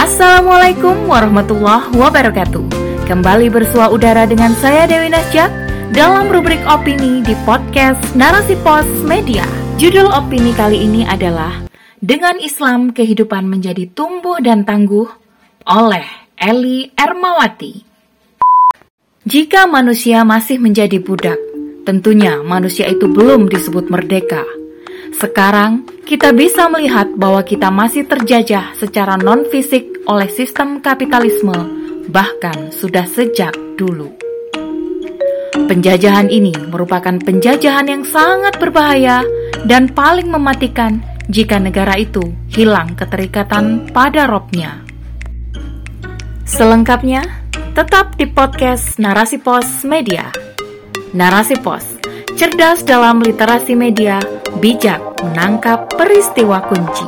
Assalamualaikum warahmatullahi wabarakatuh. Kembali bersua udara dengan saya Dewi Nasjak dalam rubrik opini di podcast Narasi Pos Media. Judul opini kali ini adalah Dengan Islam Kehidupan Menjadi Tumbuh dan Tangguh oleh Eli Ermawati. Jika manusia masih menjadi budak, tentunya manusia itu belum disebut merdeka. Sekarang, kita bisa melihat bahwa kita masih terjajah secara non-fisik oleh sistem kapitalisme, bahkan sudah sejak dulu. Penjajahan ini merupakan penjajahan yang sangat berbahaya dan paling mematikan jika negara itu hilang keterikatan pada robnya. Selengkapnya, tetap di podcast Narasi Pos Media. Narasi Pos, cerdas dalam literasi media, bijak menangkap peristiwa kunci.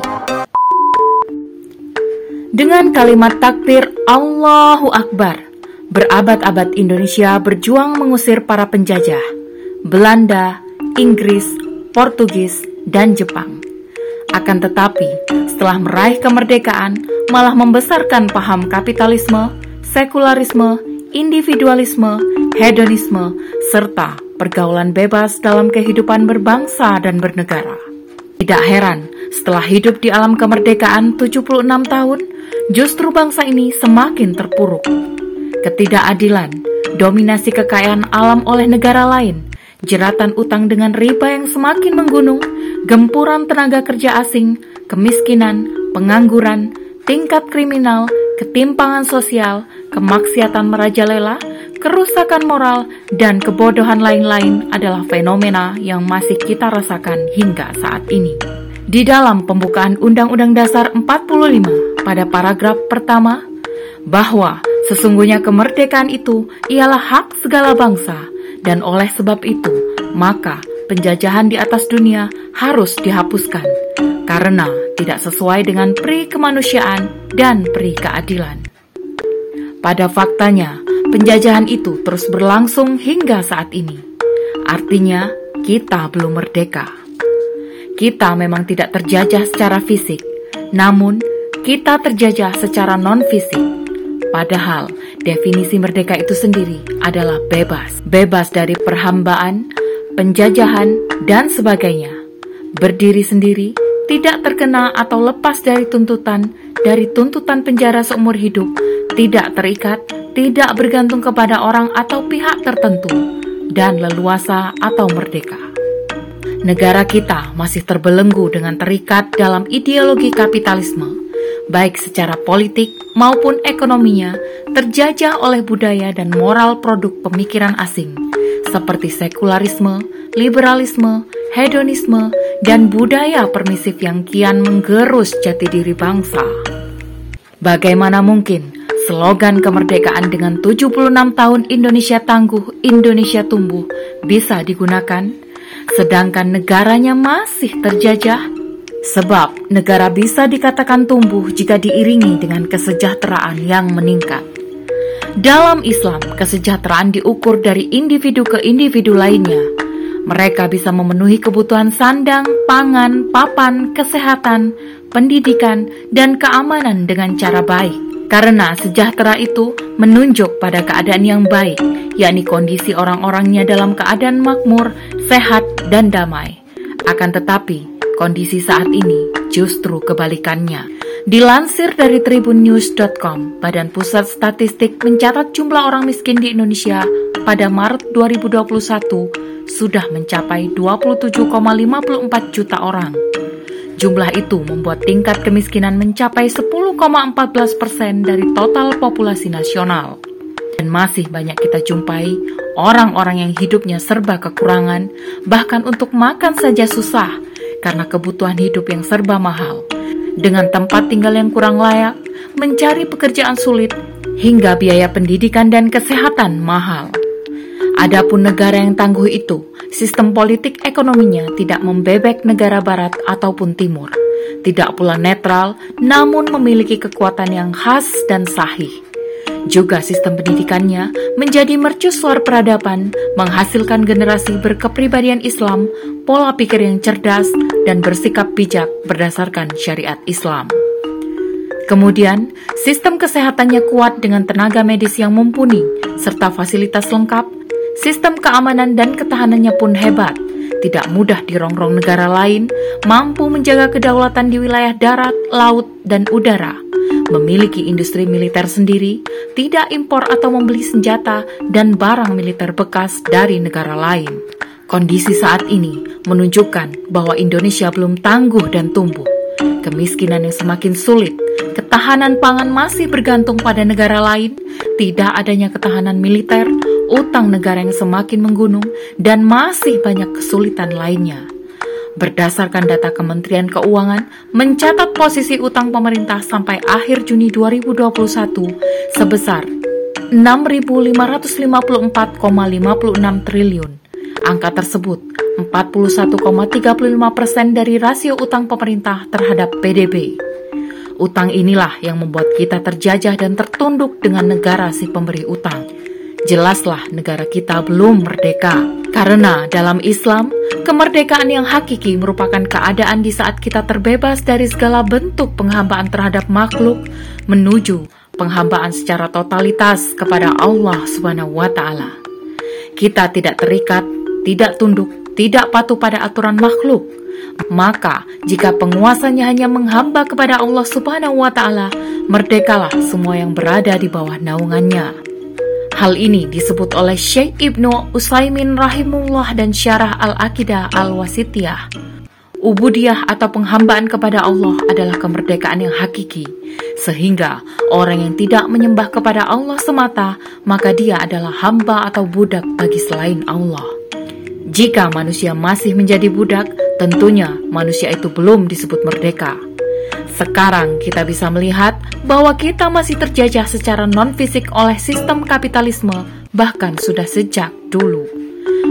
Dengan kalimat takbir Allahu Akbar, berabad-abad Indonesia berjuang mengusir para penjajah, Belanda, Inggris, Portugis, dan Jepang. Akan tetapi, setelah meraih kemerdekaan, malah membesarkan paham kapitalisme, sekularisme, individualisme, hedonisme, serta pergaulan bebas dalam kehidupan berbangsa dan bernegara. Tidak heran, setelah hidup di alam kemerdekaan 76 tahun, justru bangsa ini semakin terpuruk. Ketidakadilan, dominasi kekayaan alam oleh negara lain, jeratan utang dengan riba yang semakin menggunung, gempuran tenaga kerja asing, kemiskinan, pengangguran, tingkat kriminal, ketimpangan sosial, kemaksiatan merajalela, kerusakan moral, dan kebodohan lain-lain adalah fenomena yang masih kita rasakan hingga saat ini. Di dalam pembukaan Undang-Undang Dasar 45 pada paragraf pertama, bahwa sesungguhnya kemerdekaan itu ialah hak segala bangsa, dan oleh sebab itu, maka penjajahan di atas dunia harus dihapuskan, karena tidak sesuai dengan pri kemanusiaan dan pri keadilan. Pada faktanya, penjajahan itu terus berlangsung hingga saat ini. Artinya, kita belum merdeka. Kita memang tidak terjajah secara fisik, namun kita terjajah secara non-fisik. Padahal definisi merdeka itu sendiri adalah bebas, bebas dari perhambaan, penjajahan, dan sebagainya. Berdiri sendiri, tidak terkena atau lepas dari tuntutan, dari tuntutan penjara seumur hidup, tidak terikat, tidak bergantung kepada orang atau pihak tertentu, dan leluasa atau merdeka. Negara kita masih terbelenggu dengan terikat dalam ideologi kapitalisme, baik secara politik maupun ekonominya, terjajah oleh budaya dan moral produk pemikiran asing, seperti sekularisme, liberalisme, hedonisme, dan budaya permisif yang kian menggerus jati diri bangsa. Bagaimana mungkin slogan kemerdekaan dengan 76 tahun Indonesia tangguh, Indonesia tumbuh bisa digunakan sedangkan negaranya masih terjajah? Sebab negara bisa dikatakan tumbuh jika diiringi dengan kesejahteraan yang meningkat. Dalam Islam, kesejahteraan diukur dari individu ke individu lainnya. Mereka bisa memenuhi kebutuhan sandang, pangan, papan, kesehatan, pendidikan, dan keamanan dengan cara baik karena sejahtera itu menunjuk pada keadaan yang baik, yakni kondisi orang-orangnya dalam keadaan makmur, sehat, dan damai. Akan tetapi, kondisi saat ini justru kebalikannya. Dilansir dari tribunnews.com, Badan Pusat Statistik mencatat jumlah orang miskin di Indonesia pada Maret 2021 sudah mencapai 27,54 juta orang Jumlah itu membuat tingkat kemiskinan mencapai 10,14 persen dari total populasi nasional. Dan masih banyak kita jumpai orang-orang yang hidupnya serba kekurangan, bahkan untuk makan saja susah karena kebutuhan hidup yang serba mahal. Dengan tempat tinggal yang kurang layak, mencari pekerjaan sulit, hingga biaya pendidikan dan kesehatan mahal. Adapun negara yang tangguh itu, sistem politik ekonominya tidak membebek negara barat ataupun timur. Tidak pula netral, namun memiliki kekuatan yang khas dan sahih. Juga sistem pendidikannya menjadi mercusuar peradaban, menghasilkan generasi berkepribadian Islam, pola pikir yang cerdas, dan bersikap bijak berdasarkan syariat Islam. Kemudian, sistem kesehatannya kuat dengan tenaga medis yang mumpuni, serta fasilitas lengkap. Sistem keamanan dan ketahanannya pun hebat, tidak mudah dirongrong negara lain, mampu menjaga kedaulatan di wilayah darat, laut, dan udara, memiliki industri militer sendiri, tidak impor atau membeli senjata dan barang militer bekas dari negara lain. Kondisi saat ini menunjukkan bahwa Indonesia belum tangguh dan tumbuh. Kemiskinan yang semakin sulit, ketahanan pangan masih bergantung pada negara lain, tidak adanya ketahanan militer, utang negara yang semakin menggunung, dan masih banyak kesulitan lainnya. Berdasarkan data Kementerian Keuangan, mencatat posisi utang pemerintah sampai akhir Juni 2021 sebesar 6.554,56 triliun. Angka tersebut 41,35 persen dari rasio utang pemerintah terhadap PDB. Utang inilah yang membuat kita terjajah dan tertunduk dengan negara si pemberi utang jelaslah negara kita belum merdeka. Karena dalam Islam, kemerdekaan yang hakiki merupakan keadaan di saat kita terbebas dari segala bentuk penghambaan terhadap makhluk menuju penghambaan secara totalitas kepada Allah Subhanahu wa taala. Kita tidak terikat, tidak tunduk, tidak patuh pada aturan makhluk. Maka, jika penguasanya hanya menghamba kepada Allah Subhanahu wa taala, merdekalah semua yang berada di bawah naungannya. Hal ini disebut oleh Syekh Ibnu Usaimin rahimullah dan Syarah Al-Aqidah Al-Wasitiyah. Ubudiyah atau penghambaan kepada Allah adalah kemerdekaan yang hakiki, sehingga orang yang tidak menyembah kepada Allah semata, maka dia adalah hamba atau budak bagi selain Allah. Jika manusia masih menjadi budak, tentunya manusia itu belum disebut merdeka. Sekarang kita bisa melihat bahwa kita masih terjajah secara non-fisik oleh sistem kapitalisme, bahkan sudah sejak dulu.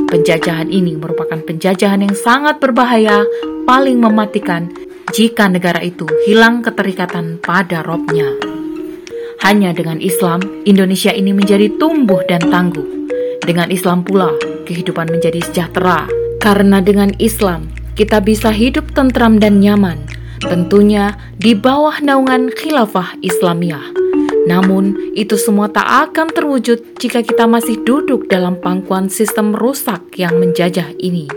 Penjajahan ini merupakan penjajahan yang sangat berbahaya, paling mematikan jika negara itu hilang keterikatan pada robnya. Hanya dengan Islam, Indonesia ini menjadi tumbuh dan tangguh. Dengan Islam pula, kehidupan menjadi sejahtera. Karena dengan Islam, kita bisa hidup tentram dan nyaman, tentunya di bawah naungan khilafah Islamiyah. Namun, itu semua tak akan terwujud jika kita masih duduk dalam pangkuan sistem rusak yang menjajah ini.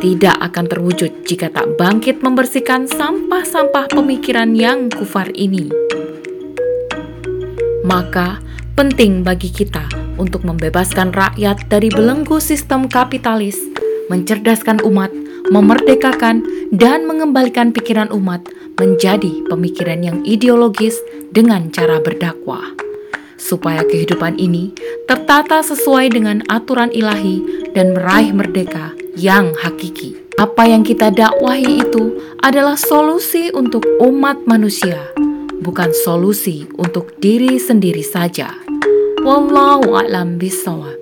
Tidak akan terwujud jika tak bangkit membersihkan sampah-sampah pemikiran yang kufar ini. Maka, penting bagi kita untuk membebaskan rakyat dari belenggu sistem kapitalis, mencerdaskan umat, memerdekakan, dan mengembalikan pikiran umat menjadi pemikiran yang ideologis dengan cara berdakwah, supaya kehidupan ini tertata sesuai dengan aturan ilahi dan meraih merdeka yang hakiki. Apa yang kita dakwahi itu adalah solusi untuk umat manusia, bukan solusi untuk diri sendiri saja. Wallahu a'lam bishawab.